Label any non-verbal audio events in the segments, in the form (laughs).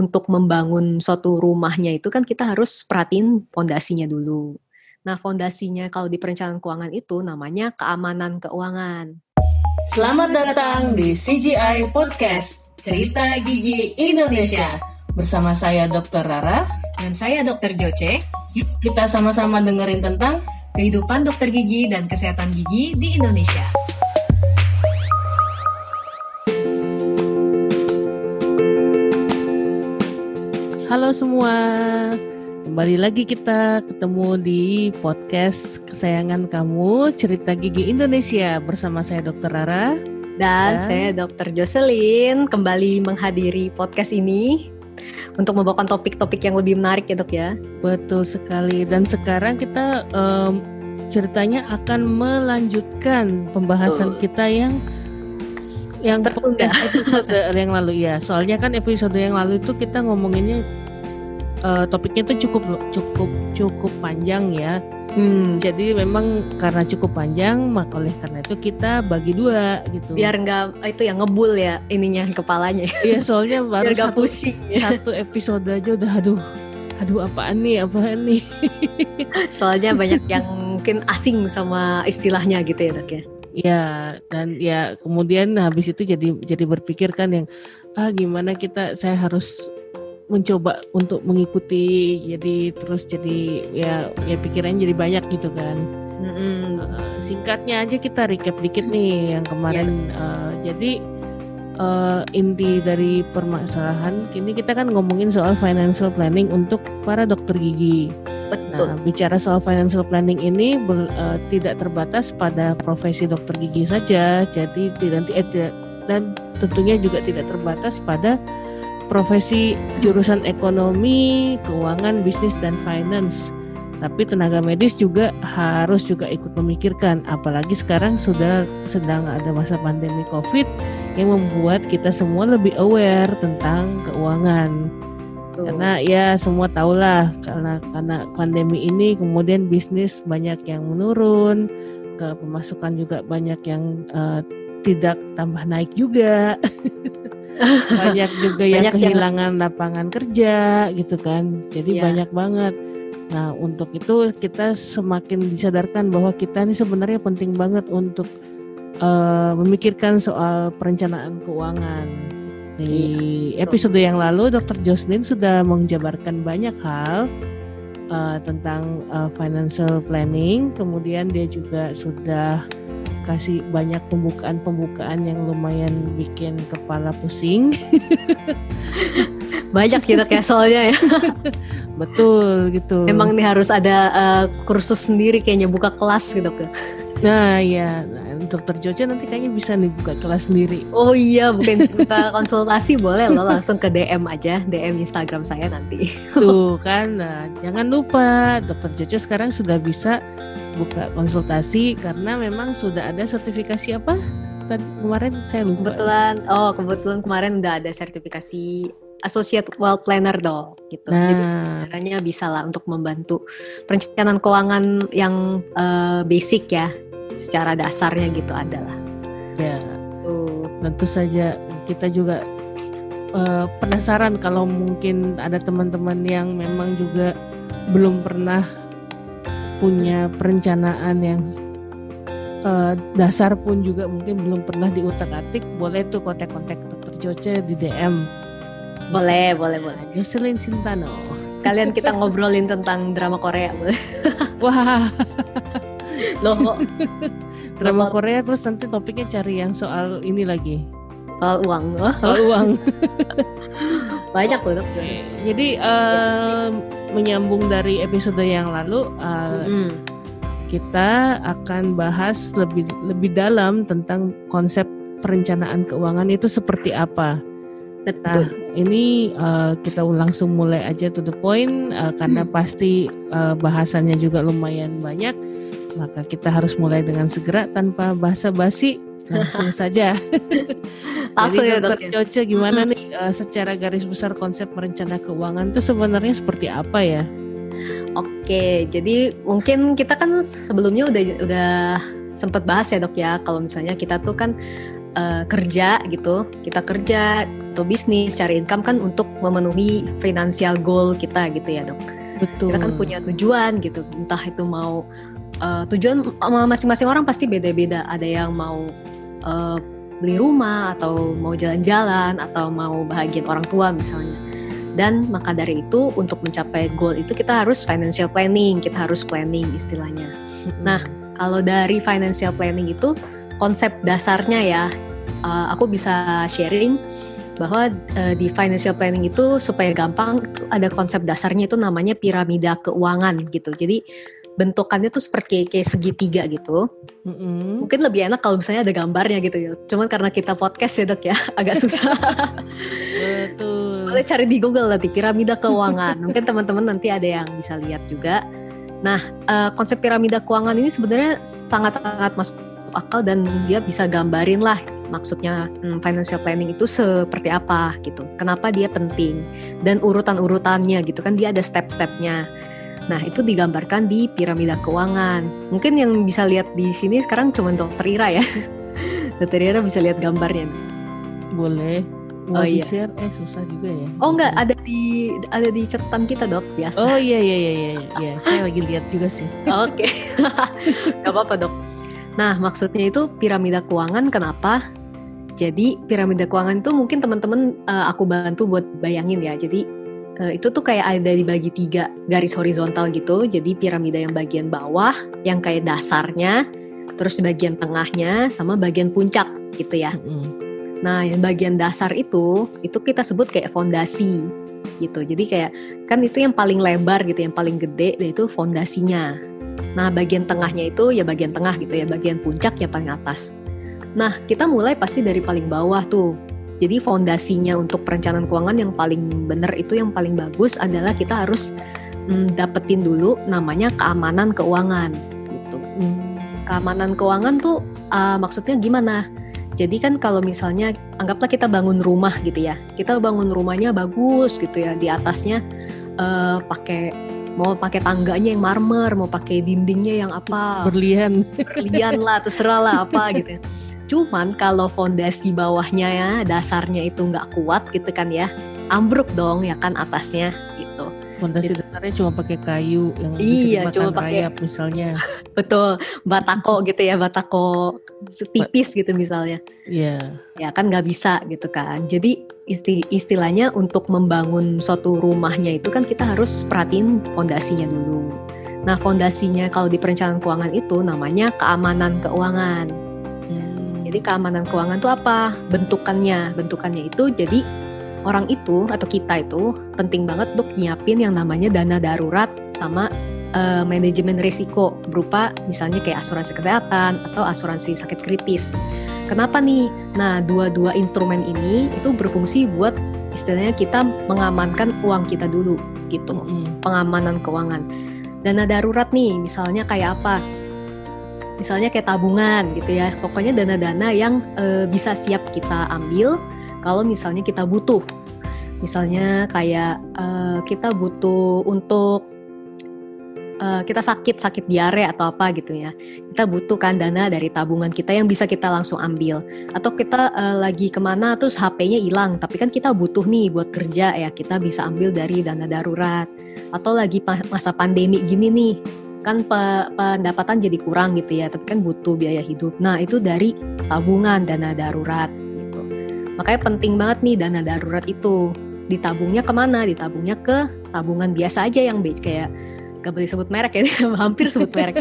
untuk membangun suatu rumahnya itu kan kita harus perhatiin fondasinya dulu. Nah, fondasinya kalau di perencanaan keuangan itu namanya keamanan keuangan. Selamat datang di CGI Podcast, Cerita Gigi Indonesia. Bersama saya Dr. Rara. Dan saya Dr. Joce. Yuk kita sama-sama dengerin tentang kehidupan dokter gigi dan kesehatan gigi di Indonesia. Halo semua, kembali lagi kita ketemu di podcast kesayangan kamu Cerita Gigi Indonesia bersama saya Dr. Rara dan, dan saya Dr. Jocelyn kembali menghadiri podcast ini untuk membawakan topik-topik yang lebih menarik ya dok ya. Betul sekali dan sekarang kita um, ceritanya akan melanjutkan pembahasan Betul. kita yang yang tertunda episode (laughs) yang lalu ya soalnya kan episode yang lalu itu kita ngomonginnya uh, topiknya itu cukup cukup cukup panjang ya. Hmm. Jadi memang karena cukup panjang, maka oleh karena itu kita bagi dua gitu. Biar nggak itu yang ngebul ya ininya kepalanya. Iya soalnya (laughs) baru Biar satu pusing, ya. satu episode aja udah aduh aduh apaan nih apaan nih. (laughs) soalnya banyak yang mungkin asing sama istilahnya gitu ya dok ya. Ya dan ya kemudian habis itu jadi jadi berpikir kan yang ah gimana kita saya harus mencoba untuk mengikuti jadi terus jadi ya ya pikirannya jadi banyak gitu kan mm-hmm. uh, singkatnya aja kita recap dikit nih yang kemarin yeah. uh, jadi uh, inti dari permasalahan kini kita kan ngomongin soal financial planning untuk para dokter gigi Betul. Nah, bicara soal financial planning ini ber, uh, tidak terbatas pada profesi dokter gigi saja, jadi tidak eh, dan tentunya juga tidak terbatas pada profesi jurusan ekonomi, keuangan, bisnis dan finance. Tapi tenaga medis juga harus juga ikut memikirkan apalagi sekarang sudah sedang ada masa pandemi Covid yang membuat kita semua lebih aware tentang keuangan. Tuh. Karena ya semua tahulah karena karena pandemi ini kemudian bisnis banyak yang menurun, ke pemasukan juga banyak yang uh, tidak tambah naik juga. (laughs) banyak juga yang banyak kehilangan yang... lapangan kerja gitu kan. Jadi yeah. banyak banget. Nah untuk itu kita semakin disadarkan bahwa kita ini sebenarnya penting banget untuk uh, memikirkan soal perencanaan keuangan. Di yeah, episode yang lalu Dr. Jocelyn sudah menjabarkan banyak hal uh, tentang uh, financial planning. Kemudian dia juga sudah kasih banyak pembukaan-pembukaan yang lumayan bikin kepala pusing. (laughs) banyak kita kayak soalnya ya. (laughs) Betul gitu. Emang nih harus ada uh, kursus sendiri kayaknya buka kelas gitu ke. Nah ya, dokter Jojo nanti kayaknya bisa nih buka kelas sendiri. Oh iya, bukan buka (laughs) konsultasi boleh loh langsung ke DM aja, DM Instagram saya nanti. Tuh kan, nah, jangan lupa dokter Jojo sekarang sudah bisa buka konsultasi karena memang sudah ada sertifikasi apa? Kemarin saya lupa. Kebetulan, oh kebetulan kemarin udah ada sertifikasi Associate Wealth Planner dong gitu. Nah. Jadi caranya bisa lah untuk membantu perencanaan keuangan yang uh, basic ya secara dasarnya gitu adalah. Ya, tuh. tentu saja kita juga uh, penasaran kalau mungkin ada teman-teman yang memang juga belum pernah punya perencanaan yang uh, dasar pun juga mungkin belum pernah diutak-atik, boleh tuh kontak-kontak dokter Joce di DM. Boleh, boleh, boleh. Jocelyn Sintano. Kalian kita ngobrolin tentang drama Korea, boleh? (laughs) Wah. Loh kok drama Korea terus nanti topiknya cari yang soal ini lagi. Soal uang. Soal uang. (laughs) Banyak loh. Jadi uh, menyambung dari episode yang lalu uh, mm. kita akan bahas lebih lebih dalam tentang konsep perencanaan keuangan itu seperti apa. Nah, ini uh, kita langsung mulai aja to the point uh, karena hmm. pasti uh, bahasannya juga lumayan banyak maka kita harus mulai dengan segera tanpa basa-basi langsung saja. (laughs) langsung Jadi, ya dok. Coce gimana mm-hmm. nih uh, secara garis besar konsep merencana keuangan itu sebenarnya seperti apa ya? Oke, jadi mungkin kita kan sebelumnya udah udah sempat bahas ya dok ya kalau misalnya kita tuh kan uh, kerja gitu, kita kerja atau bisnis cari income kan untuk memenuhi financial goal kita gitu ya dok. Betul. Kita kan punya tujuan gitu, entah itu mau uh, tujuan masing-masing orang pasti beda-beda. Ada yang mau uh, beli rumah atau mau jalan-jalan atau mau bahagian orang tua misalnya. Dan maka dari itu untuk mencapai goal itu kita harus financial planning, kita harus planning istilahnya. Nah, kalau dari financial planning itu konsep dasarnya ya, uh, aku bisa sharing bahwa uh, di financial planning itu supaya gampang ada konsep dasarnya itu namanya piramida keuangan gitu. Jadi bentukannya tuh seperti kayak segitiga gitu. Mm-hmm. Mungkin lebih enak kalau misalnya ada gambarnya gitu ya. Cuman karena kita podcast ya dok ya, (laughs) agak susah. Betul. Boleh cari di Google nanti piramida keuangan. Mungkin teman-teman nanti ada yang bisa lihat juga. Nah, uh, konsep piramida keuangan ini sebenarnya sangat-sangat masuk akal dan dia bisa gambarin lah maksudnya hmm, financial planning itu seperti apa gitu. Kenapa dia penting dan urutan-urutannya gitu kan dia ada step-stepnya. Nah, itu digambarkan di piramida keuangan. Mungkin yang bisa lihat di sini sekarang cuma Dokter Ira ya. (laughs) Dokter Ira bisa lihat gambarnya. Boleh. Mau oh iya. share eh susah juga ya. Oh enggak, ada di ada di catatan kita, Dok, biasa. Oh iya iya iya iya iya. Saya lagi lihat juga sih. (laughs) Oke. (laughs) Okay. Gak apa-apa, Dok. Nah, maksudnya itu piramida keuangan kenapa? Jadi piramida keuangan itu mungkin teman-teman uh, aku bantu buat bayangin ya. Jadi itu tuh kayak ada dibagi tiga garis horizontal gitu. Jadi piramida yang bagian bawah, yang kayak dasarnya, terus bagian tengahnya, sama bagian puncak gitu ya. Mm-hmm. Nah, yang bagian dasar itu, itu kita sebut kayak fondasi gitu. Jadi kayak kan itu yang paling lebar gitu, yang paling gede, itu fondasinya. Nah, bagian tengahnya itu ya bagian tengah gitu ya, bagian puncak ya paling atas. Nah, kita mulai pasti dari paling bawah tuh. Jadi fondasinya untuk perencanaan keuangan yang paling benar itu yang paling bagus adalah kita harus mm, dapetin dulu namanya keamanan keuangan gitu. Mm. Keamanan keuangan tuh uh, maksudnya gimana? Jadi kan kalau misalnya anggaplah kita bangun rumah gitu ya, kita bangun rumahnya bagus gitu ya, di atasnya uh, pakai mau pakai tangganya yang marmer, mau pakai dindingnya yang apa? Berlian. Berlian lah, terserah lah apa gitu. (laughs) Cuman kalau fondasi bawahnya ya dasarnya itu nggak kuat gitu kan ya, ambruk dong ya kan atasnya gitu. Fondasi dasarnya cuma pakai kayu yang iya, cuma pakai misalnya. (laughs) Betul, batako gitu ya, batako setipis gitu misalnya. Iya. Yeah. Ya kan nggak bisa gitu kan. Jadi istilahnya untuk membangun suatu rumahnya itu kan kita harus perhatiin fondasinya dulu. Nah, fondasinya kalau di perencanaan keuangan itu namanya keamanan keuangan. Jadi keamanan keuangan itu apa? Bentukannya. Bentukannya itu jadi orang itu atau kita itu penting banget untuk nyiapin yang namanya dana darurat sama uh, manajemen risiko berupa misalnya kayak asuransi kesehatan atau asuransi sakit kritis. Kenapa nih? Nah, dua-dua instrumen ini itu berfungsi buat istilahnya kita mengamankan uang kita dulu gitu. Pengamanan keuangan. Dana darurat nih, misalnya kayak apa? Misalnya kayak tabungan gitu ya. Pokoknya dana-dana yang e, bisa siap kita ambil kalau misalnya kita butuh. Misalnya kayak e, kita butuh untuk e, kita sakit sakit diare atau apa gitu ya. Kita butuhkan dana dari tabungan kita yang bisa kita langsung ambil. Atau kita e, lagi ke mana terus HP-nya hilang tapi kan kita butuh nih buat kerja ya. Kita bisa ambil dari dana darurat. Atau lagi masa pandemi gini nih kan pe pendapatan jadi kurang gitu ya, tapi kan butuh biaya hidup. Nah, itu dari tabungan dana darurat gitu. Makanya penting banget nih dana darurat itu. Ditabungnya ke mana? Ditabungnya ke tabungan biasa aja yang kayak gak boleh sebut merek ya, (laughs) hampir sebut merek.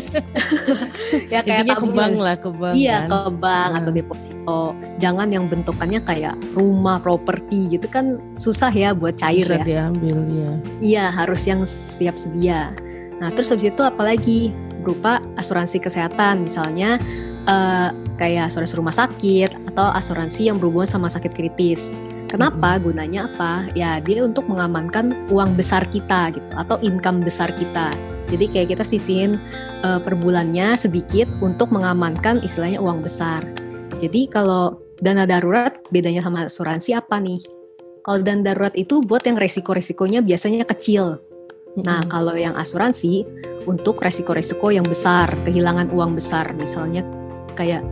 (laughs) ya kayak Intinya tabungan. ke lah, ke bank. Iya, kan? ke bank atau deposito. Jangan yang bentukannya kayak rumah, properti gitu kan susah ya buat cair Bisa ya. diambil ya. Iya, harus yang siap sedia. Nah, terus habis itu apalagi berupa asuransi kesehatan misalnya uh, kayak asuransi rumah sakit atau asuransi yang berhubungan sama sakit kritis. Kenapa? Hmm. Gunanya apa? Ya dia untuk mengamankan uang besar kita gitu atau income besar kita. Jadi kayak kita sisihin uh, per bulannya sedikit untuk mengamankan istilahnya uang besar. Jadi kalau dana darurat bedanya sama asuransi apa nih? Kalau dana darurat itu buat yang resiko-resikonya biasanya kecil Nah, kalau yang asuransi untuk resiko-resiko yang besar, kehilangan uang besar, misalnya kayak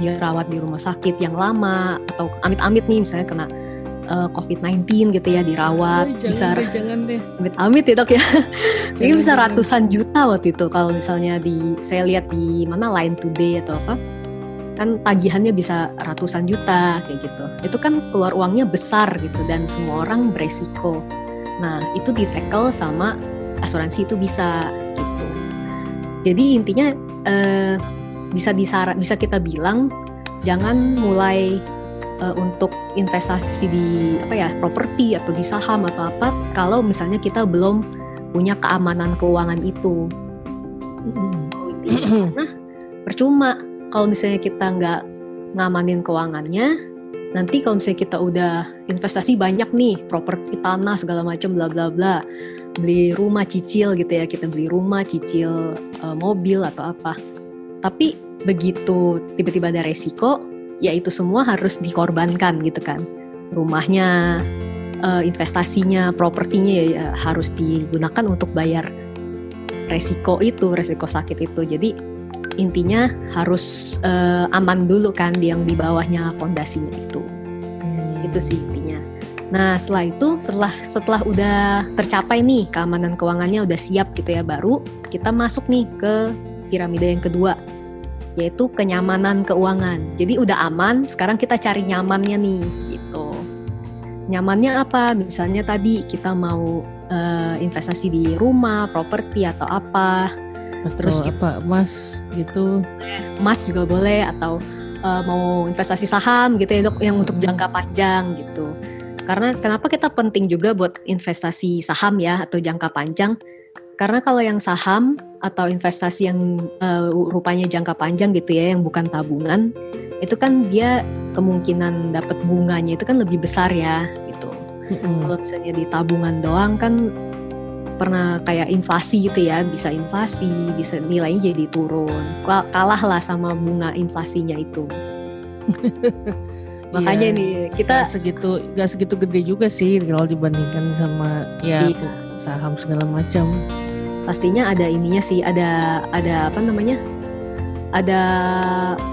dirawat di rumah sakit yang lama atau amit-amit nih misalnya kena uh, COVID-19 gitu ya dirawat Ay, bisa deh, jangan deh. amit-amit ya dok ya. (laughs) Ini bisa ratusan juta waktu itu kalau misalnya di saya lihat di mana Line Today atau apa kan tagihannya bisa ratusan juta kayak gitu. Itu kan keluar uangnya besar gitu dan semua orang beresiko nah itu di tackle sama asuransi itu bisa gitu. Jadi intinya uh, bisa disaran bisa kita bilang jangan mulai uh, untuk investasi di apa ya properti atau di saham atau apa kalau misalnya kita belum punya keamanan keuangan itu. Karena percuma kalau misalnya kita nggak ngamanin keuangannya nanti kalau misalnya kita udah investasi banyak nih properti tanah segala macam bla bla bla beli rumah cicil gitu ya kita beli rumah cicil uh, mobil atau apa. Tapi begitu tiba-tiba ada resiko ya itu semua harus dikorbankan gitu kan. Rumahnya uh, investasinya propertinya ya, ya harus digunakan untuk bayar resiko itu resiko sakit itu. Jadi intinya harus uh, aman dulu kan yang di bawahnya fondasinya itu hmm. itu sih intinya nah setelah itu setelah setelah udah tercapai nih keamanan keuangannya udah siap gitu ya baru kita masuk nih ke piramida yang kedua yaitu kenyamanan keuangan. Jadi udah aman, sekarang kita cari nyamannya nih gitu. Nyamannya apa? Misalnya tadi kita mau uh, investasi di rumah, properti atau apa. Terus apa emas gitu. Emas juga boleh atau uh, mau investasi saham gitu ya dok yang untuk jangka panjang gitu. Karena kenapa kita penting juga buat investasi saham ya atau jangka panjang? Karena kalau yang saham atau investasi yang uh, rupanya jangka panjang gitu ya, yang bukan tabungan, itu kan dia kemungkinan dapat bunganya itu kan lebih besar ya gitu. Mm-hmm. Kalau misalnya di tabungan doang kan pernah kayak inflasi gitu ya, bisa inflasi, bisa nilainya jadi turun. Kalah lah sama bunga inflasinya itu. (laughs) Makanya iya, nih kita gak segitu gak segitu gede juga sih kalau dibandingkan sama ya iya. saham segala macam pastinya ada ininya sih ada ada apa namanya ada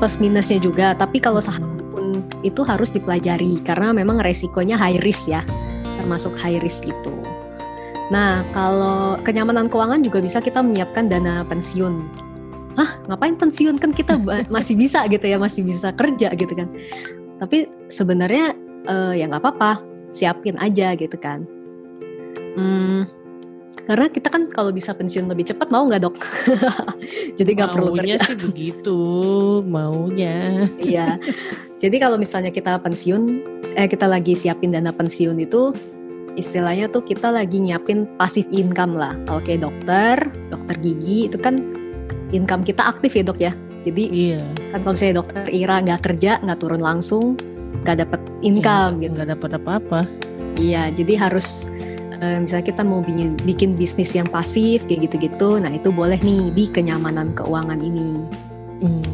plus minusnya juga tapi kalau saham pun itu harus dipelajari karena memang resikonya high risk ya termasuk high risk itu nah kalau kenyamanan keuangan juga bisa kita menyiapkan dana pensiun Hah, ngapain pensiun kan kita (laughs) masih bisa gitu ya masih bisa kerja gitu kan tapi sebenarnya uh, ya nggak apa-apa siapin aja gitu kan hmm, karena kita kan kalau bisa pensiun lebih cepat mau nggak dok? (laughs) Jadi nggak perlu kerja. sih begitu maunya. (laughs) iya. Jadi kalau misalnya kita pensiun, eh kita lagi siapin dana pensiun itu istilahnya tuh kita lagi nyiapin pasif income lah. Kalau kayak dokter, dokter gigi itu kan income kita aktif ya dok ya. Jadi iya. kan kalau misalnya dokter Ira nggak kerja, nggak turun langsung, nggak dapat income iya, gitu. Nggak dapat apa-apa. Iya, jadi harus uh, misalnya kita mau bikin, bikin bisnis yang pasif kayak gitu-gitu, nah itu boleh nih di kenyamanan keuangan ini. Hmm.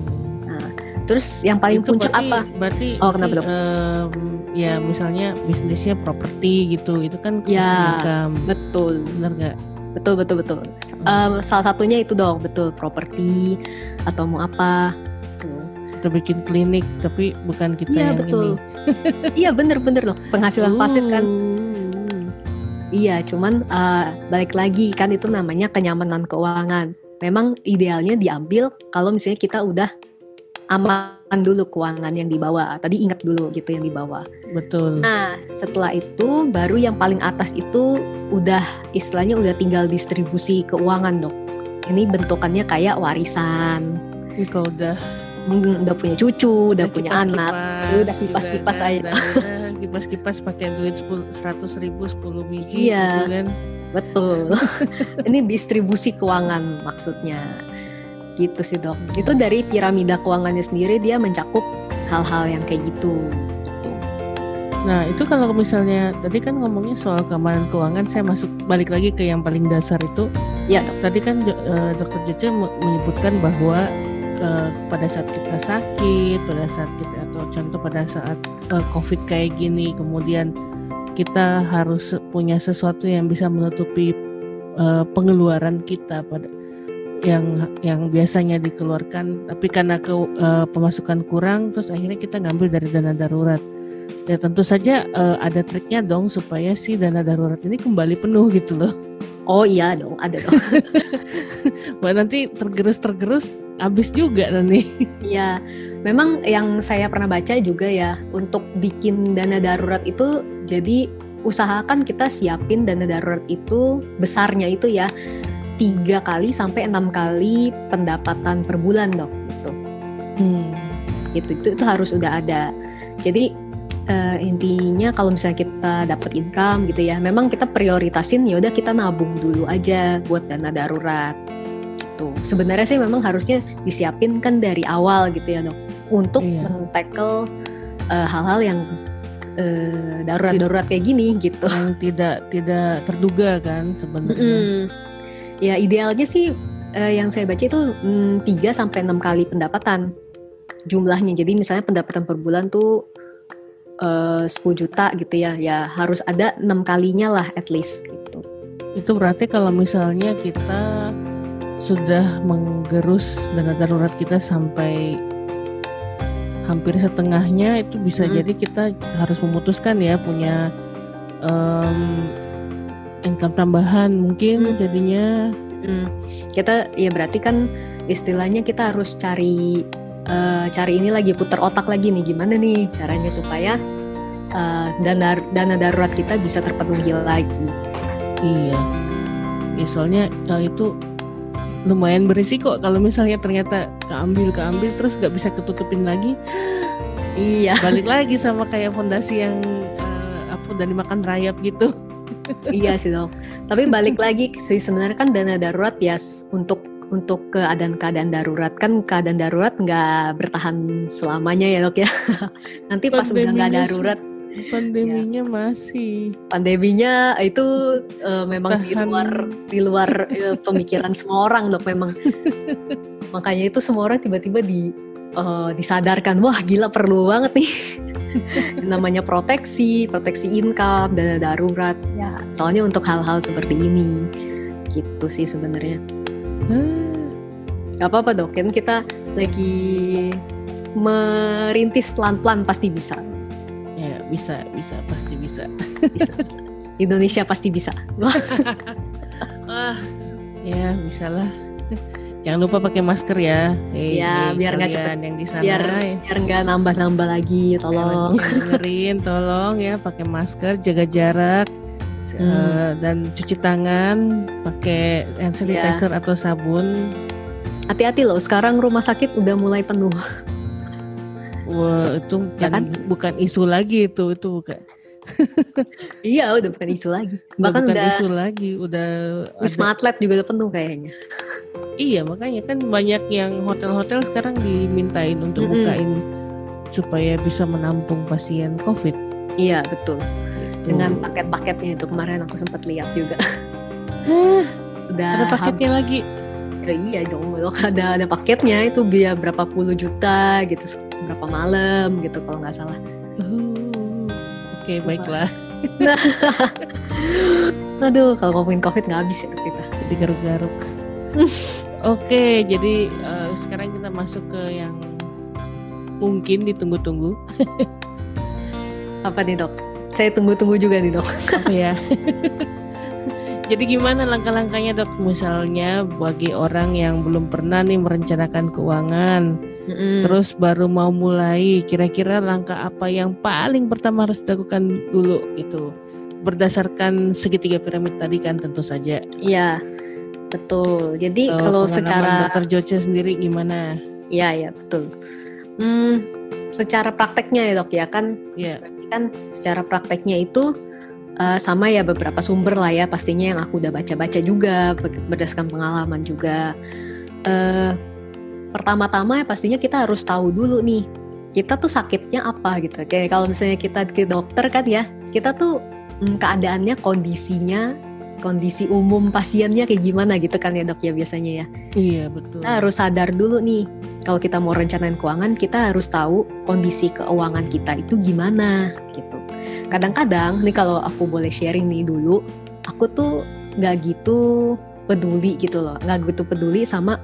Nah, terus yang paling itu puncak berarti, apa? Berarti oh kenapa dok? Um, ya misalnya bisnisnya properti gitu, itu kan ya betul. Benar nggak? Betul betul betul. Um, salah satunya itu dong betul properti atau mau apa kita bikin klinik tapi bukan kita iya, yang betul. ini. (laughs) iya bener-bener loh penghasilan uh. pasif kan Iya, cuman uh, balik lagi kan itu namanya kenyamanan keuangan. Memang idealnya diambil kalau misalnya kita udah aman dulu keuangan yang dibawa. Tadi ingat dulu gitu yang dibawa. Betul. Nah, setelah itu baru yang paling atas itu udah istilahnya udah tinggal distribusi keuangan, Dok. Ini bentukannya kayak warisan. Kalau udah hmm, udah punya cucu, udah, udah punya kipas, anak, udah kipas-kipas aja (laughs) kipas-kipas pakai duit seratus ribu sepuluh biji iya gitu kan. betul (laughs) ini distribusi keuangan maksudnya gitu sih dok itu dari piramida keuangannya sendiri dia mencakup hal-hal yang kayak gitu Nah itu kalau misalnya tadi kan ngomongnya soal keamanan keuangan, saya masuk balik lagi ke yang paling dasar itu. Ya. Dok. Tadi kan uh, Dokter Jece menyebutkan bahwa uh, pada saat kita sakit, pada saat kita atau contoh pada saat uh, COVID kayak gini, kemudian kita harus punya sesuatu yang bisa menutupi uh, pengeluaran kita pada yang yang biasanya dikeluarkan tapi karena ke uh, pemasukan kurang terus akhirnya kita ngambil dari dana darurat. Ya tentu saja uh, ada triknya dong supaya si dana darurat ini kembali penuh gitu loh. Oh iya dong ada dong. (laughs) Mbak nanti tergerus tergerus habis juga nanti. Iya memang yang saya pernah baca juga ya untuk bikin dana darurat itu jadi usahakan kita siapin dana darurat itu besarnya itu ya tiga kali sampai enam kali pendapatan per bulan dok gitu. Hmm. Itu, itu itu harus udah ada. Jadi uh, intinya kalau misalnya kita dapat income gitu ya, memang kita prioritasin ya udah kita nabung dulu aja buat dana darurat. Gitu. Sebenarnya sih memang harusnya disiapin kan dari awal gitu ya dok, untuk iya. men-tackle uh, hal-hal yang uh, darurat-darurat kayak gini gitu. Yang tidak tidak terduga kan sebenarnya. Mm -hmm Ya idealnya sih uh, yang saya baca itu mm, 3 sampai enam kali pendapatan jumlahnya. Jadi misalnya pendapatan per bulan tuh eh, uh, 10 juta gitu ya. Ya harus ada enam kalinya lah at least gitu. Itu berarti kalau misalnya kita sudah menggerus dana darurat kita sampai hampir setengahnya itu bisa hmm. jadi kita harus memutuskan ya punya um, income tambahan mungkin hmm. jadinya. Hmm. kita ya berarti kan istilahnya kita harus cari uh, cari ini lagi putar otak lagi nih. Gimana nih caranya supaya uh, dana dana darurat kita bisa terpenuhi lagi? Iya. Ya, soalnya uh, itu lumayan berisiko kalau misalnya ternyata keambil keambil terus nggak bisa ketutupin lagi. Iya. Balik lagi sama kayak fondasi yang uh, apa udah dimakan rayap gitu iya sih dok. Tapi balik lagi sih sebenarnya kan dana darurat ya untuk untuk keadaan-keadaan darurat kan keadaan darurat nggak bertahan selamanya ya dok ya. (laughs) Nanti pas udah nggak darurat pandeminya ya. masih pandeminya itu uh, memang Tahan. di luar di luar uh, pemikiran semua orang dok memang (laughs) makanya itu semua orang tiba-tiba di uh, disadarkan wah gila perlu banget nih (laughs) namanya proteksi, proteksi income, dana darurat. Ya, soalnya untuk hal-hal seperti ini, gitu sih sebenarnya. Hmm. Gak apa-apa dok, kan kita lagi merintis pelan-pelan pasti bisa. Ya bisa, bisa, pasti bisa. bisa, bisa. Indonesia pasti bisa. Wah, (laughs) ya bisa lah. Jangan lupa pakai masker ya. Hey, ya, hey, biar nggak cepet yang di sana. Biar biar nggak nambah-nambah lagi, tolong. Dengerin, tolong ya pakai masker, jaga jarak. Hmm. Uh, dan cuci tangan pakai hand sanitizer ya. atau sabun. Hati-hati loh, sekarang rumah sakit udah mulai penuh. Wah, itu bukan, ya kan? bukan isu lagi itu, itu bukan. (laughs) iya, udah bukan isu lagi. Bahkan udah, udah isu lagi, udah Wisma Atlet juga udah penuh kayaknya. (laughs) Iya makanya kan banyak yang hotel-hotel sekarang dimintain untuk mm -hmm. bukain supaya bisa menampung pasien COVID. Iya betul. Gitu. Dengan paket-paketnya itu kemarin aku sempat lihat juga. Hah, Udah ada paketnya habis. lagi. Ya, iya dong, ada ada paketnya itu biaya berapa puluh juta gitu, berapa malam gitu kalau nggak salah. Uh, okay, baiklah. (laughs) Aduh, kalau ngomongin COVID nggak habis ya kita. Jadi garuk-garuk. (laughs) Oke, jadi uh, sekarang kita masuk ke yang mungkin ditunggu-tunggu. (laughs) Apa nih dok? Saya tunggu-tunggu juga nih dok. Apa ya? jadi gimana langkah-langkahnya dok? Misalnya bagi orang yang belum pernah nih merencanakan keuangan, mm-hmm. terus baru mau mulai, kira-kira langkah apa yang paling pertama harus dilakukan dulu itu? Berdasarkan segitiga piramid tadi kan tentu saja. Iya. Betul. Jadi so, kalau secara dokter Joce sendiri gimana? Iya, ya betul. Hmm, secara prakteknya ya dok ya kan, yeah. kan secara prakteknya itu uh, sama ya beberapa sumber lah ya pastinya yang aku udah baca-baca juga berdasarkan pengalaman juga. Uh, pertama-tama ya pastinya kita harus tahu dulu nih kita tuh sakitnya apa gitu. Kayak kalau misalnya kita ke dokter kan ya, kita tuh hmm, keadaannya, kondisinya kondisi umum pasiennya kayak gimana gitu kan ya dok ya biasanya ya. Iya betul. Kita harus sadar dulu nih kalau kita mau rencanain keuangan kita harus tahu kondisi keuangan kita itu gimana gitu. Kadang-kadang nih kalau aku boleh sharing nih dulu, aku tuh nggak gitu peduli gitu loh nggak gitu peduli sama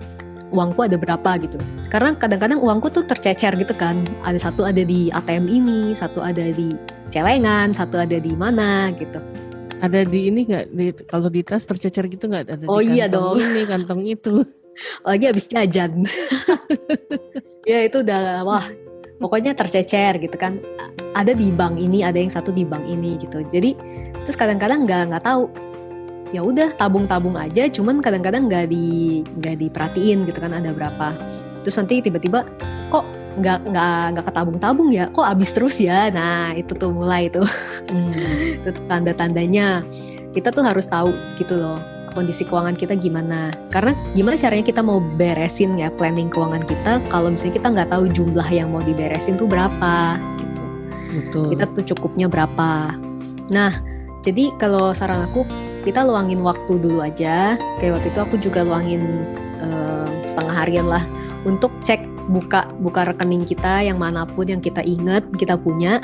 uangku ada berapa gitu. Karena kadang-kadang uangku tuh tercecer gitu kan. Ada satu ada di ATM ini satu ada di celengan satu ada di mana gitu. Ada di ini nggak? Di kalau di tas tercecer gitu nggak? Ada oh di iya dong. ini kantong itu. (laughs) Lagi habis jajan. (laughs) Ya itu udah wah pokoknya tercecer gitu kan. Ada di bank ini ada yang satu di bank ini gitu. Jadi terus kadang-kadang nggak nggak tahu ya udah tabung-tabung aja cuman kadang-kadang nggak di nggak diperhatiin gitu kan ada berapa. Terus nanti tiba-tiba kok nggak nggak nggak ketabung-tabung ya? Kok habis terus ya? Nah itu tuh mulai tuh. Hmm. (laughs) itu tanda-tandanya. Kita tuh harus tahu gitu loh kondisi keuangan kita gimana. Karena gimana caranya kita mau beresin ya planning keuangan kita kalau misalnya kita nggak tahu jumlah yang mau diberesin tuh berapa gitu. Betul. kita tuh cukupnya berapa. Nah jadi kalau saran aku kita luangin waktu dulu aja. Kayak waktu itu aku juga luangin uh, setengah harian lah untuk cek buka buka rekening kita yang mana pun yang kita ingat kita punya.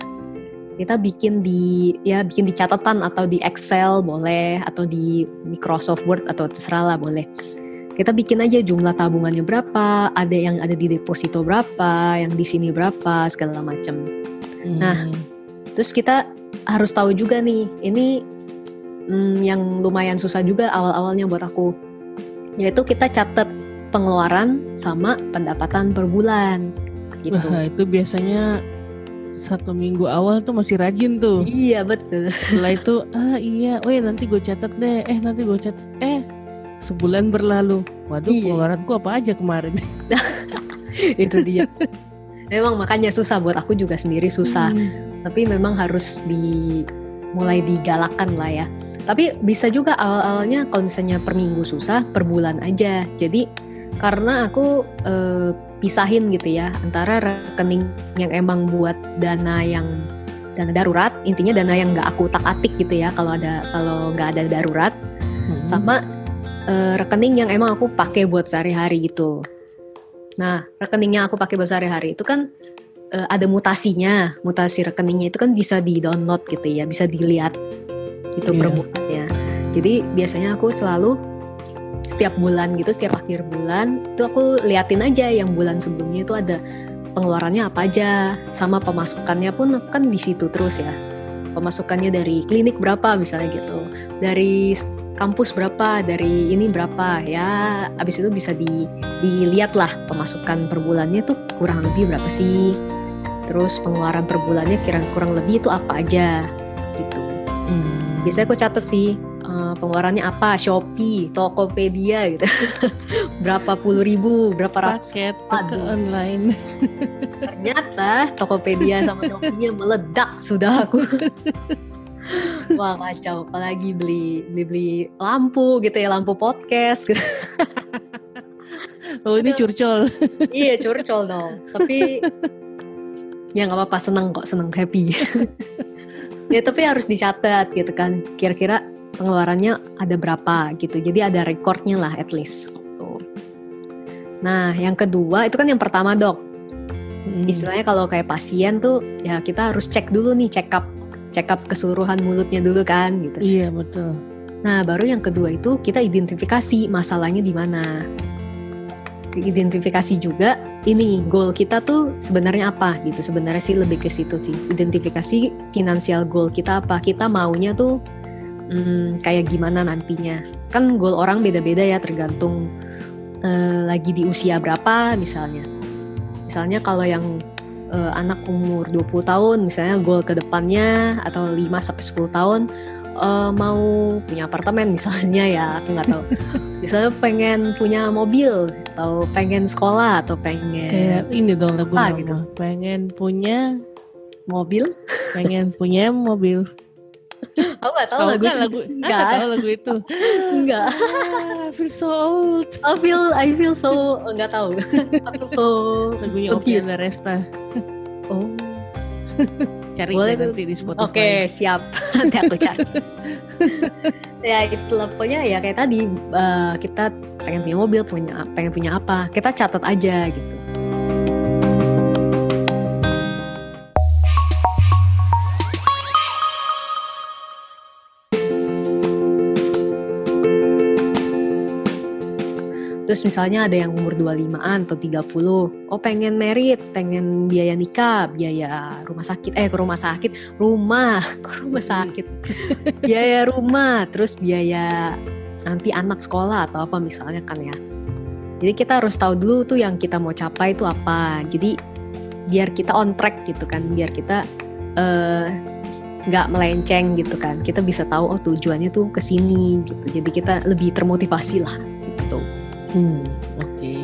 Kita bikin di ya bikin di catatan atau di Excel boleh atau di Microsoft Word atau terserah lah boleh. Kita bikin aja jumlah tabungannya berapa ada yang ada di deposito berapa yang di sini berapa segala macam. Hmm. nah terus kita harus tahu juga nih ini hmm, yang lumayan susah juga awal-awalnya buat aku yaitu kita catat pengeluaran sama pendapatan per bulan gitu. Wah, itu biasanya satu minggu awal tuh masih rajin tuh. Iya betul. Setelah itu ah iya, oh ya nanti gue catat deh. Eh nanti gue catat. Eh sebulan berlalu. Waduh iya. pengeluaranku apa aja kemarin. (laughs) itu dia. Memang makanya susah buat aku juga sendiri susah. Hmm. Tapi memang harus di mulai digalakan lah ya. Tapi bisa juga awal-awalnya kalau misalnya per minggu susah, per bulan aja. Jadi karena aku eh, pisahin gitu ya antara rekening yang emang buat dana yang dana darurat intinya dana yang nggak aku tak atik gitu ya kalau ada kalau nggak ada darurat hmm. sama uh, rekening yang emang aku pakai buat sehari-hari gitu nah rekening yang aku pakai buat sehari-hari itu kan uh, ada mutasinya mutasi rekeningnya itu kan bisa di download gitu ya bisa dilihat itu yeah. per jadi biasanya aku selalu setiap bulan gitu setiap akhir bulan itu aku liatin aja yang bulan sebelumnya itu ada pengeluarannya apa aja sama pemasukannya pun kan di situ terus ya pemasukannya dari klinik berapa misalnya gitu dari kampus berapa dari ini berapa ya abis itu bisa di, dilihat lah pemasukan per bulannya tuh kurang lebih berapa sih terus pengeluaran per bulannya kira kurang lebih itu apa aja gitu hmm. Biasanya aku catat sih uh, pengeluarannya apa Shopee Tokopedia gitu. (laughs) Berapa puluh ribu berapa ratus paket ke online. (laughs) Ternyata Tokopedia sama Shopee meledak sudah aku. (laughs) Wah kacau. Apalagi beli beli beli lampu gitu ya lampu podcast gitu. oh ini curcol. Iya curcol dong. Tapi ya nggak apa-apa seneng kok seneng happy ya tapi harus dicatat gitu kan kira-kira pengeluarannya ada berapa gitu. Jadi ada recordnya lah at least. Gitu. Nah yang kedua itu kan yang pertama dok. Hmm. Istilahnya kalau kayak pasien tuh ya kita harus cek dulu nih check up check up keseluruhan mulutnya dulu kan gitu. Iya betul. Nah baru yang kedua itu kita identifikasi masalahnya di mana. Identifikasi juga ini goal kita tuh sebenarnya apa gitu. Sebenarnya sih lebih ke situ sih. Identifikasi finansial goal kita apa. Kita maunya tuh hmm, kayak gimana nantinya. Kan goal orang beda-beda ya tergantung uh, lagi di usia berapa misalnya. Misalnya kalau yang uh, anak umur 20 tahun misalnya goal ke depannya atau 5 sampai 10 tahun uh, mau punya apartemen misalnya ya aku nggak tahu misalnya pengen punya mobil atau pengen sekolah atau pengen kayak ini dong lagu apa, gitu pengen punya mobil pengen punya mobil Aku gak tahu lagu lagu Enggak tahu lagu itu. Enggak. Ah, I feel so old. I feel I feel so enggak tahu. I feel so lagunya Oki Resta. (laughs) Cari Boleh nanti di Spotify. Oke, okay, siap. (laughs) nanti aku cari. (laughs) ya itu pokoknya ya kayak tadi uh, kita pengen punya mobil, punya pengen punya apa, kita catat aja gitu. Terus misalnya ada yang umur 25-an atau 30, oh pengen merit, pengen biaya nikah, biaya rumah sakit, eh ke rumah sakit, rumah, (laughs) ke rumah sakit, biaya rumah, terus biaya nanti anak sekolah atau apa misalnya kan ya. Jadi kita harus tahu dulu tuh yang kita mau capai itu apa. Jadi biar kita on track gitu kan, biar kita nggak uh, melenceng gitu kan. Kita bisa tahu oh tujuannya tuh ke sini gitu. Jadi kita lebih termotivasi lah gitu. Hmm, oke. Okay.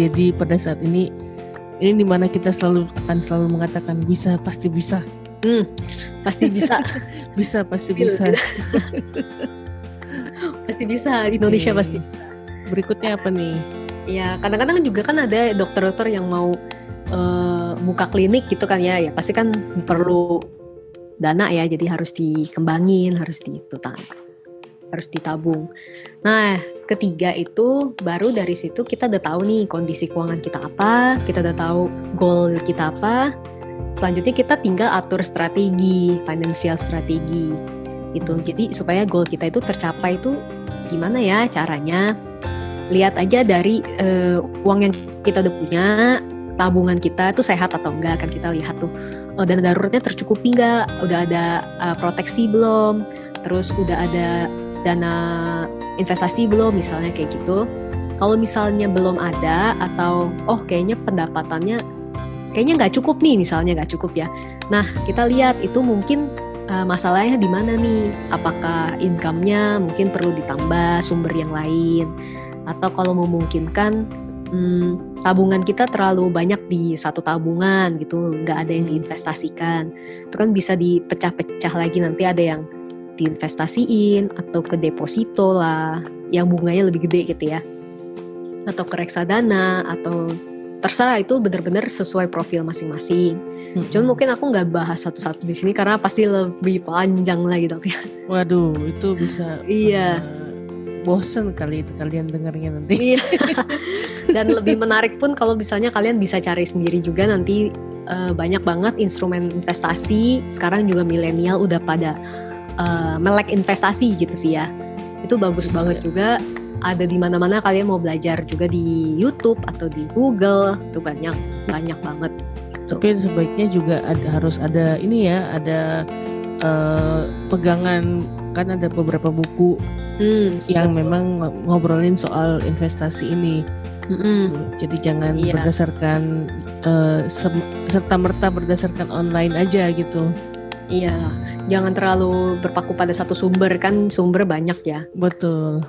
Jadi pada saat ini ini di mana kita selalu akan selalu mengatakan bisa pasti bisa. Hmm, pasti bisa. (laughs) bisa pasti bisa. (laughs) pasti bisa. Indonesia okay. pasti bisa. Berikutnya apa nih? Ya kadang-kadang juga kan ada dokter-dokter yang mau uh, buka klinik gitu kan ya. Ya pasti kan perlu dana ya. Jadi harus dikembangin, harus di itu harus ditabung. Nah, ketiga itu baru dari situ kita udah tahu nih kondisi keuangan kita apa, kita udah tahu goal kita apa. Selanjutnya kita tinggal atur strategi, financial strategi. Itu. Jadi supaya goal kita itu tercapai itu gimana ya caranya? Lihat aja dari uh, uang yang kita udah punya, tabungan kita itu sehat atau enggak kan kita lihat tuh oh, dana daruratnya tercukupi enggak, udah ada uh, proteksi belum, terus udah ada dana investasi belum misalnya kayak gitu. Kalau misalnya belum ada atau oh kayaknya pendapatannya kayaknya nggak cukup nih misalnya nggak cukup ya. Nah kita lihat itu mungkin uh, masalahnya di mana nih? Apakah income-nya mungkin perlu ditambah sumber yang lain atau kalau memungkinkan hmm, tabungan kita terlalu banyak di satu tabungan gitu nggak ada yang diinvestasikan itu kan bisa dipecah-pecah lagi nanti ada yang diinvestasiin atau ke deposito lah yang bunganya lebih gede gitu ya atau ke reksadana atau terserah itu benar-benar sesuai profil masing-masing. Hmm. Cuman mungkin aku nggak bahas satu-satu di sini karena pasti lebih panjang lagi dok ya. Waduh, itu bisa. iya. Uh, bosen kali itu kalian dengarnya nanti. Iya. (laughs) Dan lebih menarik pun kalau misalnya kalian bisa cari sendiri juga nanti uh, banyak banget instrumen investasi. Sekarang juga milenial udah pada uh, melek investasi gitu sih ya. Itu bagus banget juga. Ada di mana-mana kalian mau belajar juga di YouTube atau di Google itu banyak banyak banget. Gitu. Tapi sebaiknya juga ada, harus ada ini ya, ada uh, pegangan kan ada beberapa buku hmm, yang betul. memang ngobrolin soal investasi ini. Mm-hmm. Jadi jangan iya. berdasarkan uh, serta merta berdasarkan online aja gitu. Iya, jangan terlalu berpaku pada satu sumber kan sumber banyak ya. Betul.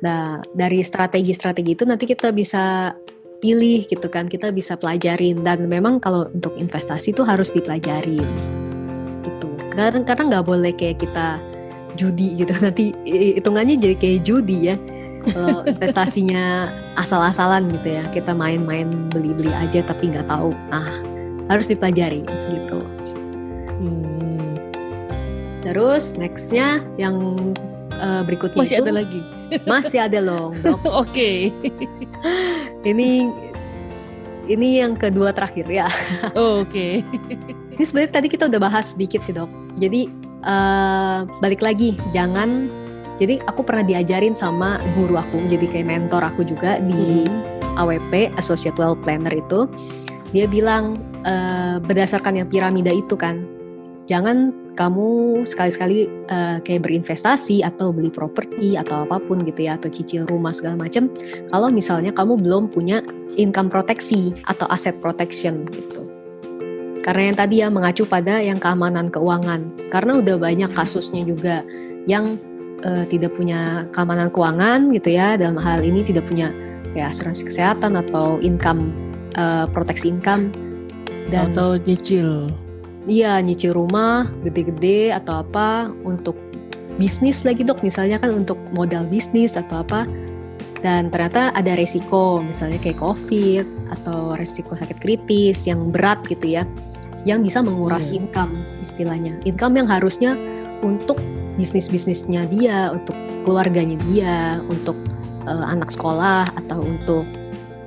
Nah, dari strategi-strategi itu nanti kita bisa pilih gitu kan, kita bisa pelajarin dan memang kalau untuk investasi itu harus dipelajarin. Gitu. Karena karena nggak boleh kayak kita judi gitu (laughs) nanti hitungannya jadi kayak judi ya. Kalau (laughs) investasinya asal-asalan gitu ya, kita main-main beli-beli aja tapi nggak tahu. Nah, harus dipelajari gitu. Terus nextnya yang uh, berikutnya masih itu ada lagi. Masih ada loh, (laughs) Oke. okay. ini ini yang kedua terakhir ya. Oh, Oke. Okay. ini sebenarnya tadi kita udah bahas sedikit sih dok. Jadi uh, balik lagi, jangan. Jadi aku pernah diajarin sama guru aku, jadi kayak mentor aku juga di hmm. AWP Associate Wealth Planner itu. Dia bilang uh, berdasarkan yang piramida itu kan, jangan kamu sekali-sekali uh, kayak berinvestasi atau beli properti atau apa pun gitu ya atau cicil rumah segala macam kalau misalnya kamu belum punya income proteksi atau aset protection gitu. Karena yang tadi ya mengacu pada yang keamanan keuangan. Karena udah banyak kasusnya juga yang uh, tidak punya keamanan keuangan gitu ya dalam hal ini tidak punya ya asuransi kesehatan atau income uh, proteksi income dan atau cicil Iya, nyicil rumah gede-gede atau apa untuk bisnis lagi dok, misalnya kan untuk modal bisnis atau apa. Dan ternyata ada resiko, misalnya kayak COVID atau resiko sakit kritis yang berat gitu ya, yang bisa menguras hmm. income istilahnya. Income yang harusnya untuk bisnis-bisnisnya dia, untuk keluarganya dia, untuk uh, anak sekolah atau untuk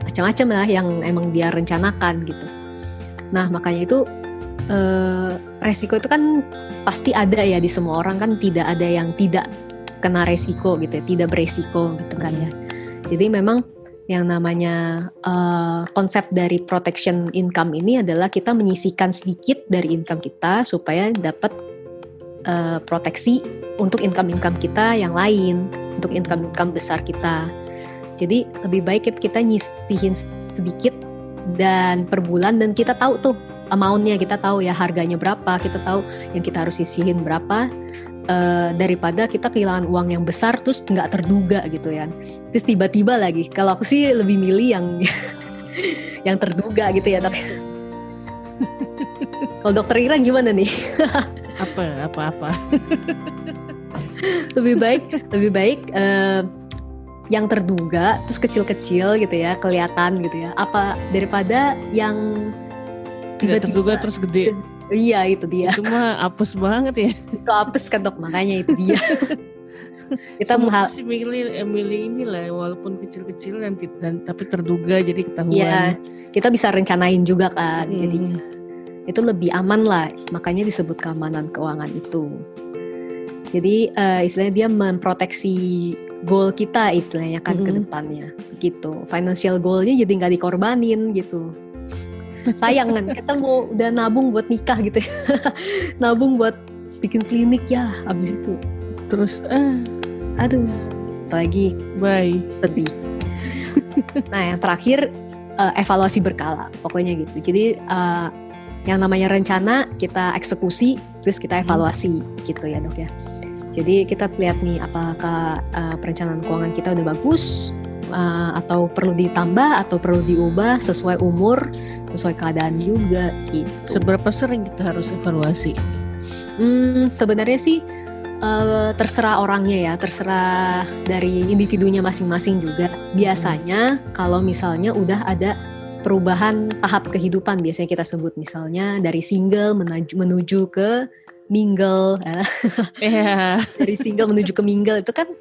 macam-macam lah yang emang dia rencanakan gitu. Nah makanya itu uh, resiko itu kan pasti ada ya di semua orang kan tidak ada yang tidak kena resiko gitu ya, tidak beresiko gitu kan ya. Jadi memang yang namanya uh, konsep dari protection income ini adalah kita menyisikan sedikit dari income kita supaya dapat uh, proteksi untuk income-income kita yang lain, untuk income-income besar kita. Jadi lebih baik kita nyisihin sedikit dan per bulan dan kita tahu tuh amountnya, kita tahu ya harganya berapa, kita tahu yang kita harus sisihin berapa uh, daripada kita kehilangan uang yang besar terus nggak terduga gitu ya. Terus tiba-tiba lagi. Kalau aku sih lebih milih yang (laughs) yang terduga gitu ya dok. (laughs) Kalau dokter Ira gimana nih? apa apa apa? (laughs) lebih baik lebih baik uh, yang terduga terus kecil-kecil gitu ya kelihatan gitu ya apa daripada yang tiba-tiba terduga terus gede (laughs) Iya itu dia. Itu mah apes banget ya. (laughs) itu apes kan dok makanya itu dia. (laughs) kita menghal sih milih eh, milih inilah walaupun kecil-kecil dan, dan tapi terduga jadi ketahuan. Iya, kita bisa rencanain juga kan. Hmm. Jadi itu lebih aman lah. Makanya disebut keamanan keuangan itu. Jadi uh, istilahnya dia memproteksi goal kita istilahnya kan hmm. ke depannya gitu. Financial goalnya jadi nggak dikorbanin gitu sayang kan kita mau udah nabung buat nikah gitu ya. (laughs) Nabung buat bikin klinik ya abis itu. Terus eh aduh. Apalagi bye. Sedih. (laughs) Nah yang terakhir uh, evaluasi berkala pokoknya gitu. Jadi uh, yang namanya rencana kita eksekusi terus kita hmm. evaluasi hmm. gitu ya dok ya. Jadi kita lihat nih apakah uh, perencanaan keuangan kita udah bagus uh, atau perlu ditambah atau perlu diubah sesuai umur, sesuai keadaan juga gitu. Seberapa sering kita harus evaluasi? Hmm, sebenarnya sih uh, terserah orangnya ya, terserah dari individunya masing-masing juga. Biasanya kalau misalnya udah ada perubahan tahap kehidupan biasanya kita sebut misalnya dari single menuju, menuju ke mingle. Yeah. (laughs) dari single menuju ke mingle itu kan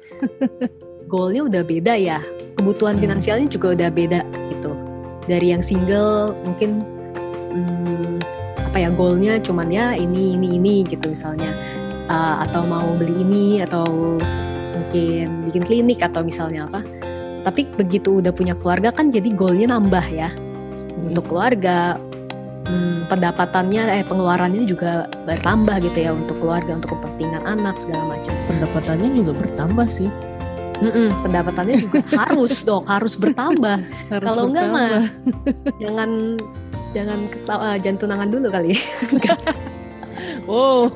goalnya udah beda ya kebutuhan finansialnya juga udah beda gitu. Dari yang single mungkin hmm, apa ya goalnya cuman ya ini ini ini gitu misalnya. Uh, atau mau beli ini atau mungkin bikin klinik atau misalnya apa. Tapi begitu udah punya keluarga kan jadi goalnya nambah ya. Hmm. untuk keluarga hmm, pendapatannya eh pengeluarannya juga bertambah gitu ya untuk keluarga untuk kepentingan anak segala macam. Pendapatannya juga bertambah sih Mm-mm, pendapatannya juga (laughs) harus dok harus bertambah. Kalau enggak mah (laughs) jangan jangan ketawa uh, jangan tunangan dulu kali. (laughs) Oh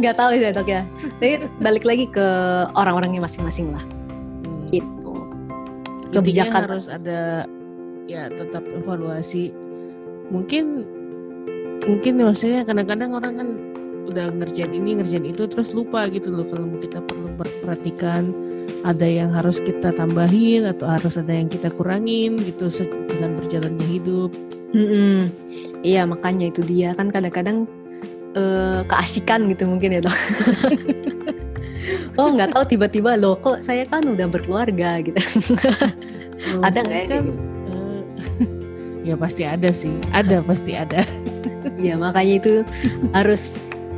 nggak tahu ya dok ya. Tapi balik lagi ke orang-orangnya masing-masing lah. Hmm. gitu. Kebijakan. harus ada ya tetap evaluasi. Mungkin mungkin maksudnya kadang-kadang orang kan udah ngerjain ini ngerjain itu terus lupa gitu loh kalau kita perlu perhatikan ada yang harus kita tambahin atau harus ada yang kita kurangin gitu dengan berjalannya hidup. Mm-hmm. Iya makanya itu dia kan kadang-kadang uh, keasikan gitu mungkin ya dok. (laughs) oh nggak tahu tiba-tiba loh kok saya kan udah berkeluarga gitu. oh, ada nggak ya? Kan, uh, (laughs) ya pasti ada sih, ada pasti ada. Iya makanya itu harus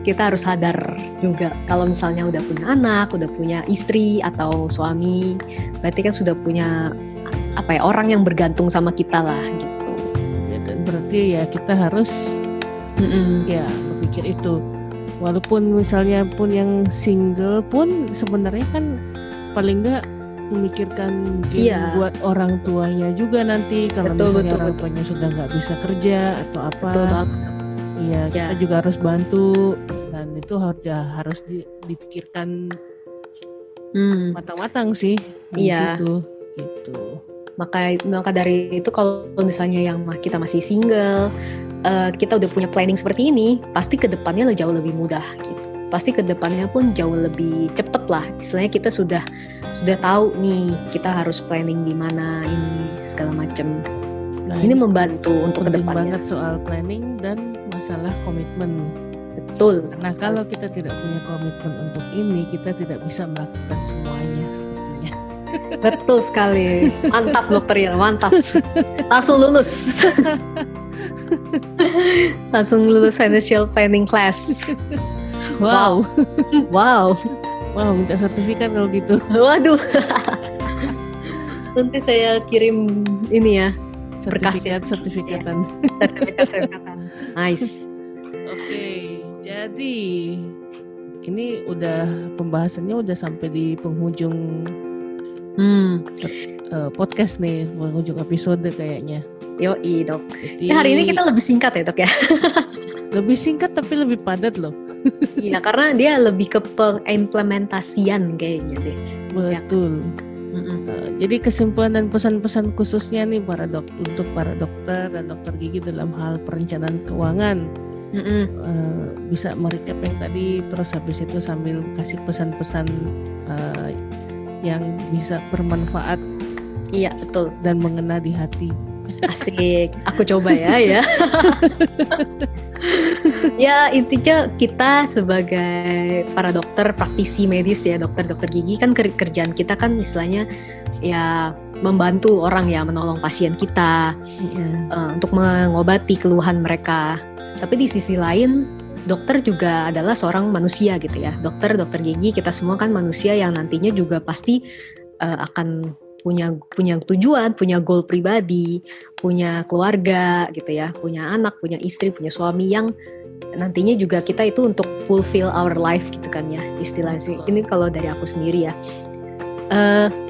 kita harus sadar juga kalau misalnya udah punya anak, udah punya istri atau suami, berarti kan sudah punya apa ya orang yang bergantung sama kita lah gitu. Ya, dan berarti ya kita harus mm -mm. ya berpikir itu. Walaupun misalnya pun yang single pun sebenarnya kan paling nggak memikirkan mungkin iya. buat orang tuanya juga nanti kalau betul, misalnya betul, orang tuanya sudah nggak bisa kerja atau apa. Iya, ya. kita juga harus bantu itu harus ya harus di, dipikirkan hmm. matang-matang sih iya. situ, gitu. Maka maka dari itu kalau misalnya yang kita masih single uh, kita udah punya planning seperti ini pasti ke depannya jauh lebih mudah gitu. Pasti ke depannya pun jauh lebih cepet lah. Istilahnya kita sudah sudah tahu nih kita harus planning di mana ini segala macam nah, ini membantu untuk ke depannya banget soal planning dan masalah komitmen Betul. Karena kalau kita tidak punya komitmen untuk ini, kita tidak bisa melakukan semuanya sepertinya. (laughs) Betul sekali. Mantap dokter ya, mantap. Langsung lulus. (laughs) Langsung lulus financial planning class. Wow. Wow. Wow, minta sertifikat kalau gitu. Waduh. Nanti saya kirim ini ya berkasnya. Sertifikat, sertifikatan. Ya, sertifikat sertifikatan. Nice. Oke, okay, jadi ini udah pembahasannya udah sampai di penghujung hmm. uh, podcast nih, penghujung episode kayaknya. Yo, dok. Jadi, ya, hari ini kita lebih singkat ya dok ya. (laughs) lebih singkat tapi lebih padat loh. (laughs) iya, karena dia lebih ke pengimplementasian kayaknya deh. Betul. Ya. Uh, jadi kesimpulan dan pesan-pesan khususnya nih para dok untuk para dokter dan dokter gigi dalam hal perencanaan keuangan mm -mm. Uh, bisa merecap yang tadi terus habis itu sambil kasih pesan-pesan uh, yang bisa bermanfaat iya betul dan mengena di hati Asik, (laughs) aku coba ya ya. (laughs) ya intinya kita sebagai para dokter praktisi medis ya dokter-dokter gigi kan kerjaan kita kan istilahnya ya membantu orang ya menolong pasien kita mm-hmm. uh, untuk mengobati keluhan mereka. Tapi di sisi lain dokter juga adalah seorang manusia gitu ya. Dokter dokter gigi kita semua kan manusia yang nantinya juga pasti uh, akan punya punya tujuan, punya goal pribadi, punya keluarga gitu ya, punya anak, punya istri, punya suami yang nantinya juga kita itu untuk fulfill our life gitu kan ya istilahnya sih. Ini kalau dari aku sendiri ya. Uh,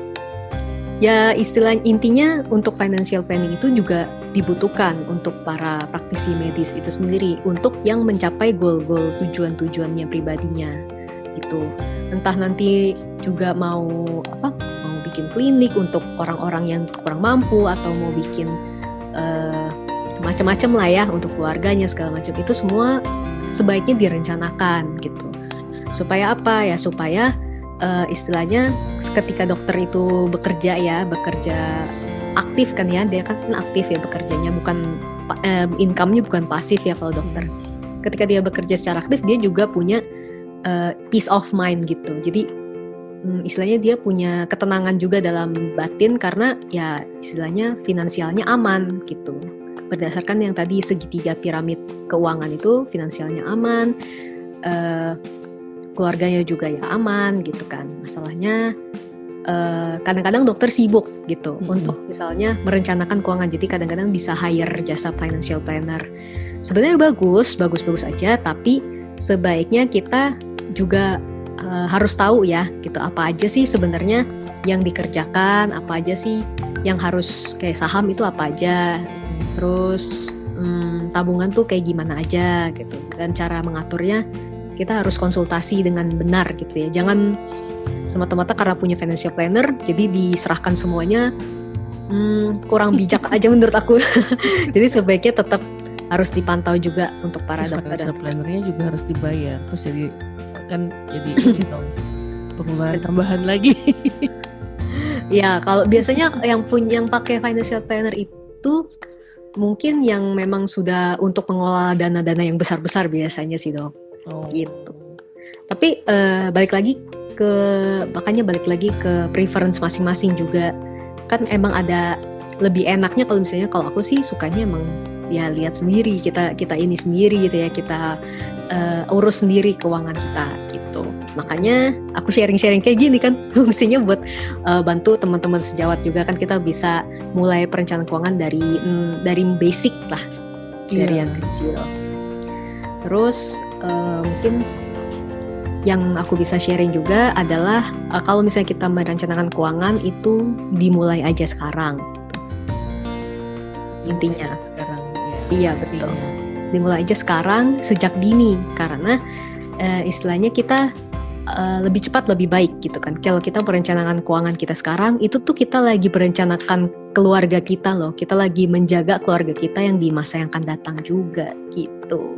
ya istilah intinya untuk financial planning itu juga dibutuhkan untuk para praktisi medis itu sendiri untuk yang mencapai goal-goal tujuan-tujuannya pribadinya itu entah nanti juga mau apa bikin klinik untuk orang-orang yang kurang mampu atau mau bikin uh, macam-macam lah ya untuk keluarganya segala macam itu semua sebaiknya direncanakan gitu. Supaya apa ya? Supaya uh, istilahnya ketika dokter itu bekerja ya bekerja aktif kan ya dia kan aktif ya bekerjanya bukan uh, income-nya bukan pasif ya kalau dokter. Ketika dia bekerja secara aktif dia juga punya uh, peace of mind gitu. Jadi hmm, istilahnya dia punya ketenangan juga dalam batin karena ya istilahnya finansialnya aman gitu. Berdasarkan yang tadi segitiga piramid keuangan itu finansialnya aman, uh, keluarganya juga ya aman gitu kan. Masalahnya kadang eh, kadang-kadang dokter sibuk gitu mm -hmm. untuk misalnya merencanakan keuangan. Jadi kadang-kadang bisa hire jasa financial planner. Sebenarnya bagus, bagus-bagus aja, tapi sebaiknya kita juga uh, harus tahu ya gitu apa aja sih sebenarnya yang dikerjakan apa aja sih yang harus kayak saham itu apa aja terus hmm, tabungan tuh kayak gimana aja gitu dan cara mengaturnya kita harus konsultasi dengan benar gitu ya jangan semata-mata karena punya financial planner jadi diserahkan semuanya hmm, kurang bijak (laughs) aja menurut aku (laughs) jadi sebaiknya tetap harus dipantau juga untuk para dokter dan plannernya juga harus dibayar terus jadi kan jadi (laughs) pengeluaran tambahan lagi. ya kalau biasanya yang punya yang pakai financial planner itu mungkin yang memang sudah untuk mengelola dana-dana yang besar-besar biasanya sih dok. Oh. Gitu. Tapi uh, balik lagi ke makanya balik lagi ke preference masing-masing juga kan emang ada lebih enaknya kalau misalnya kalau aku sih sukanya emang ya lihat sendiri kita kita ini sendiri gitu ya kita uh, urus sendiri keuangan kita gitu makanya aku sharing-sharing kayak gini kan (laughs) fungsinya buat uh, bantu teman-teman sejawat juga kan kita bisa mulai perencanaan keuangan dari mm, dari basic lah yeah. dari yang kecil terus uh, mungkin yang aku bisa sharing juga adalah uh, kalau misalnya kita merencanakan keuangan itu dimulai aja sekarang intinya sekarang Iya betul. Dimulai aja sekarang sejak dini karena uh, istilahnya kita uh, lebih cepat lebih baik gitu kan. Kalau kita merencanakan keuangan kita sekarang itu tuh kita lagi merencanakan keluarga kita loh. Kita lagi menjaga keluarga kita yang di masa yang akan datang juga gitu.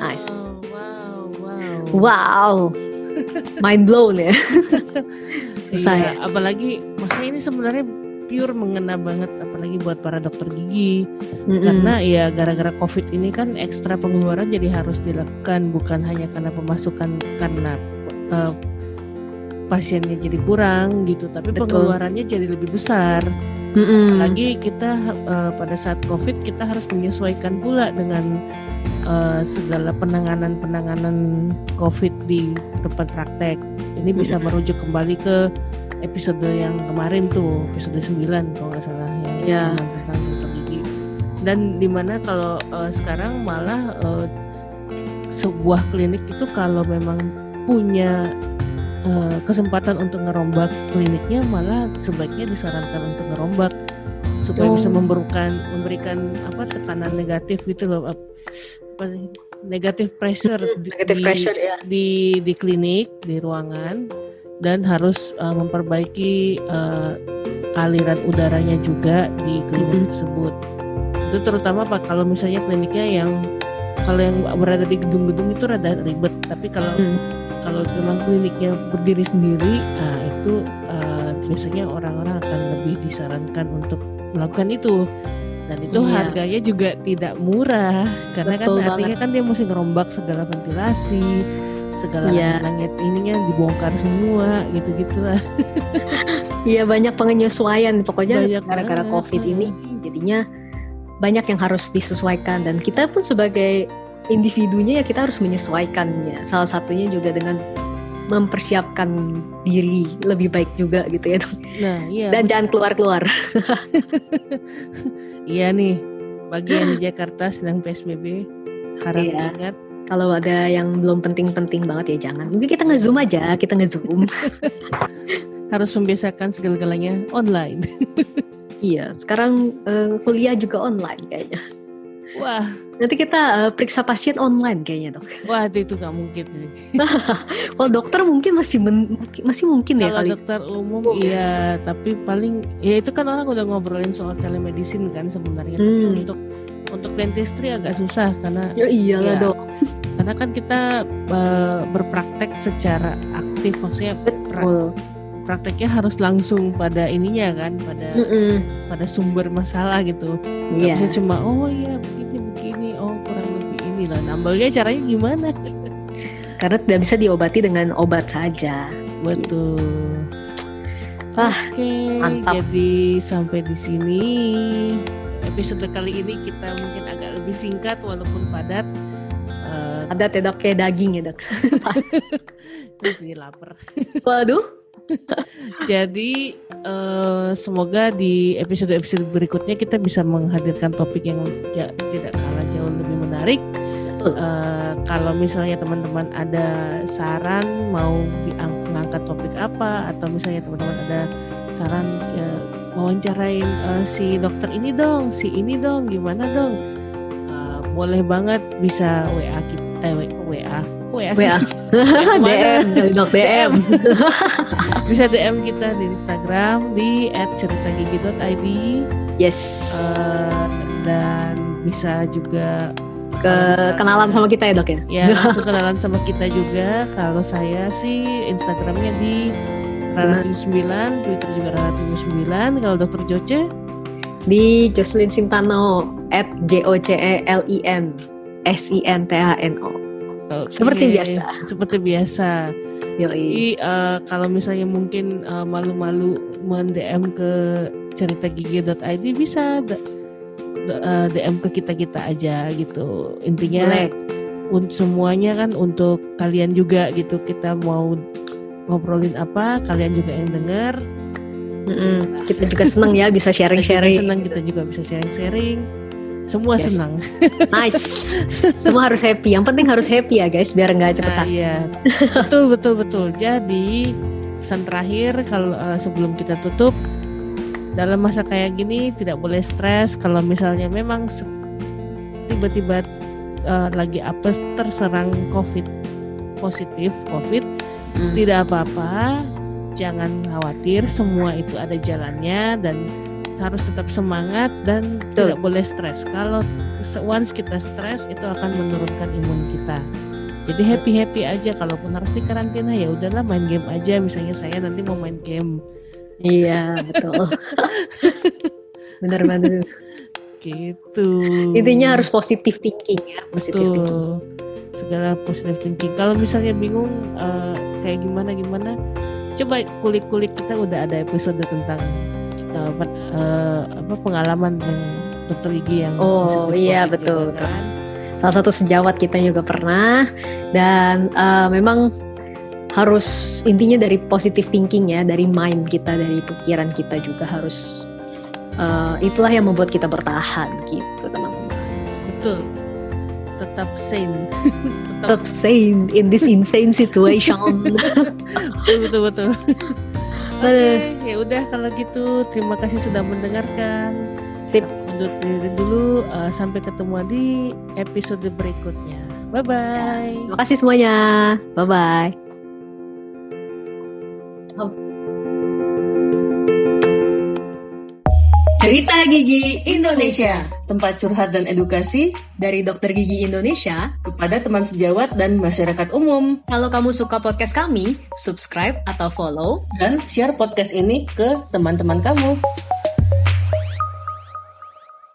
Nice. Wow, wow. Wow. Mind blown ya. (laughs) Susah iya, ya. Apalagi masa ini sebenarnya pure mengena banget apalagi buat para dokter gigi mm-hmm. karena ya gara-gara covid ini kan ekstra pengeluaran jadi harus dilakukan bukan hanya karena pemasukan karena uh, pasiennya jadi kurang gitu tapi Betul. pengeluarannya jadi lebih besar mm-hmm. apalagi kita uh, pada saat covid kita harus menyesuaikan pula dengan uh, segala penanganan-penanganan covid di tempat praktek ini bisa mm-hmm. merujuk kembali ke episode yang kemarin tuh episode 9 kalau nggak salah yang Ya. tentang dokter gigi dan di mana kalau uh, sekarang malah uh, sebuah klinik itu kalau memang punya uh, kesempatan untuk ngerombak kliniknya malah sebaiknya disarankan untuk ngerombak supaya Oh. bisa memberikan memberikan apa tekanan negatif gitu loh ap- apa sih, negatif pressure di- Negative di- pressure ya. di di klinik di ruangan dan harus uh, memperbaiki uh, aliran udaranya juga di klinik tersebut itu terutama pak kalau misalnya kliniknya yang kalau yang berada di gedung-gedung itu rada ribet tapi kalau Hmm. kalau memang kliniknya berdiri sendiri nah itu uh, biasanya orang-orang akan lebih disarankan untuk melakukan itu dan itu Iya. harganya juga tidak murah karena Betul kan artinya banget. kan dia mesti ngerombak segala ventilasi segala Iya. langit ininya dibongkar semua gitu-gitu lah (laughs) Iya banyak penyesuaian pokoknya gara-gara covid ini jadinya banyak yang harus disesuaikan dan kita pun sebagai individunya ya kita harus menyesuaikannya. Salah satunya juga dengan mempersiapkan diri lebih baik juga gitu ya. nah iya Dan jangan keluar-keluar. (laughs) iya nih bagi yang di Jakarta sedang PSBB harap Iya. diingat Kalau ada yang belum penting-penting banget ya jangan. Mungkin kita nge-zoom aja, kita nge-zoom. (laughs) harus membiasakan segala-galanya online (laughs) iya, sekarang eh, kuliah juga online kayaknya. wah Nanti kita eh, periksa pasien online kayaknya, Dok. wah itu nggak mungkin sih (laughs) Kalau dokter mungkin masih men- masih mungkin ya Kalau kali. dokter umum iya, tapi paling ya itu kan orang udah ngobrolin soal telemedicine kan sebenarnya. Tapi Hmm. untuk untuk dentistry agak susah karena Ya iyalah, Iya. Dok. karena kan kita eh, berpraktek secara aktif maksudnya Betul. Prakteknya harus langsung pada ininya kan, pada Mm-mm. pada sumber masalah gitu. Nggak Iya. bisa cuma oh iya begini begini, oh kurang lebih ini lah. Nambelnya caranya gimana? Karena tidak bisa diobati dengan obat saja. Betul. Ah, Oke, mantap. jadi sampai di sini episode kali ini kita mungkin agak lebih singkat walaupun padat. Eh, Ada ya dok kayak daging ya dok. (laughs) jadi lapar. Waduh. (laughs) Jadi eh, semoga di episode-episode berikutnya kita bisa menghadirkan topik yang tidak kalah jauh lebih menarik. Eh, kalau misalnya teman-teman ada saran mau mengangkat topik apa atau misalnya teman-teman ada saran ya, wawancarain eh, si dokter ini dong, si ini dong, gimana dong? Eh, boleh banget bisa WA kita, eh WA, WA. (laughs) (laughs) Yang mana? DM dok DM. bisa DM kita di Instagram di @ceritagigi.id yes. eh, dan bisa juga Ke kenalan sama kita ya dok ya. ya (laughs) langsung kenalan sama kita juga kalau saya sih Instagramnya di Rara 9 Twitter juga Rara 9 kalau dokter Joce Di Jocelyn Sintano at J O C E L I N S I N T A N O. Oke, Seperti biasa. seperti biasa Yoi. Jadi eh, kalau misalnya mungkin eh, malu-malu mendm ke ceritagigi.id bisa d- d- eh, DM ke kita kita aja gitu. Intinya Boleh. un- semuanya kan untuk kalian juga gitu. Kita mau ngobrolin apa, kalian juga yang dengar. Mm-mm. Kita juga seneng ya bisa Kita sharing-sharing. senang kita juga bisa sharing-sharing. Semua Yes. senang. Nice. Semua harus happy. Yang penting harus happy ya guys, biar nggak cepet Nah, sakit. iya. betul betul betul. Jadi pesan terakhir kalau eh, sebelum kita tutup dalam masa kayak gini tidak boleh stres kalau misalnya memang tiba-tiba eh, lagi apes terserang COVID positif COVID Mm. tidak apa-apa jangan khawatir semua itu ada jalannya dan harus tetap semangat dan Betul. tidak boleh stres kalau once kita stres itu akan menurunkan imun kita jadi happy happy aja kalaupun harus di karantina ya udahlah main game aja misalnya saya nanti mau main game Iya betul. (laughs) Bener banget. gitu Intinya harus positive thinking ya, positive thinking. Segala positive thinking kalau misalnya bingung eh, kayak gimana gimana coba kulik-kulik kita udah ada episode tentang apa, eh, apa pengalaman yang dokter gigi yang Oh, iya, betul, juga kan. Salah satu sejawat kita juga pernah dan eh, memang harus intinya dari positive thinking ya, dari mind kita, dari pikiran kita juga harus uh, itulah yang membuat kita bertahan gitu teman-teman. Betul. Tetap sane. (laughs) tetap, tetap sane in this insane situation. (laughs) betul betul betul. Oke, okay, ya udah kalau gitu terima kasih sudah mendengarkan. Sip. Undur diri dulu uh, sampai ketemu di episode berikutnya. Bye bye. Ya, terima kasih semuanya. Bye bye. Cerita Gigi Indonesia, tempat curhat dan edukasi dari dokter gigi Indonesia kepada teman sejawat dan masyarakat umum. Kalau kamu suka podcast kami, subscribe atau follow dan share podcast ini ke teman-teman kamu.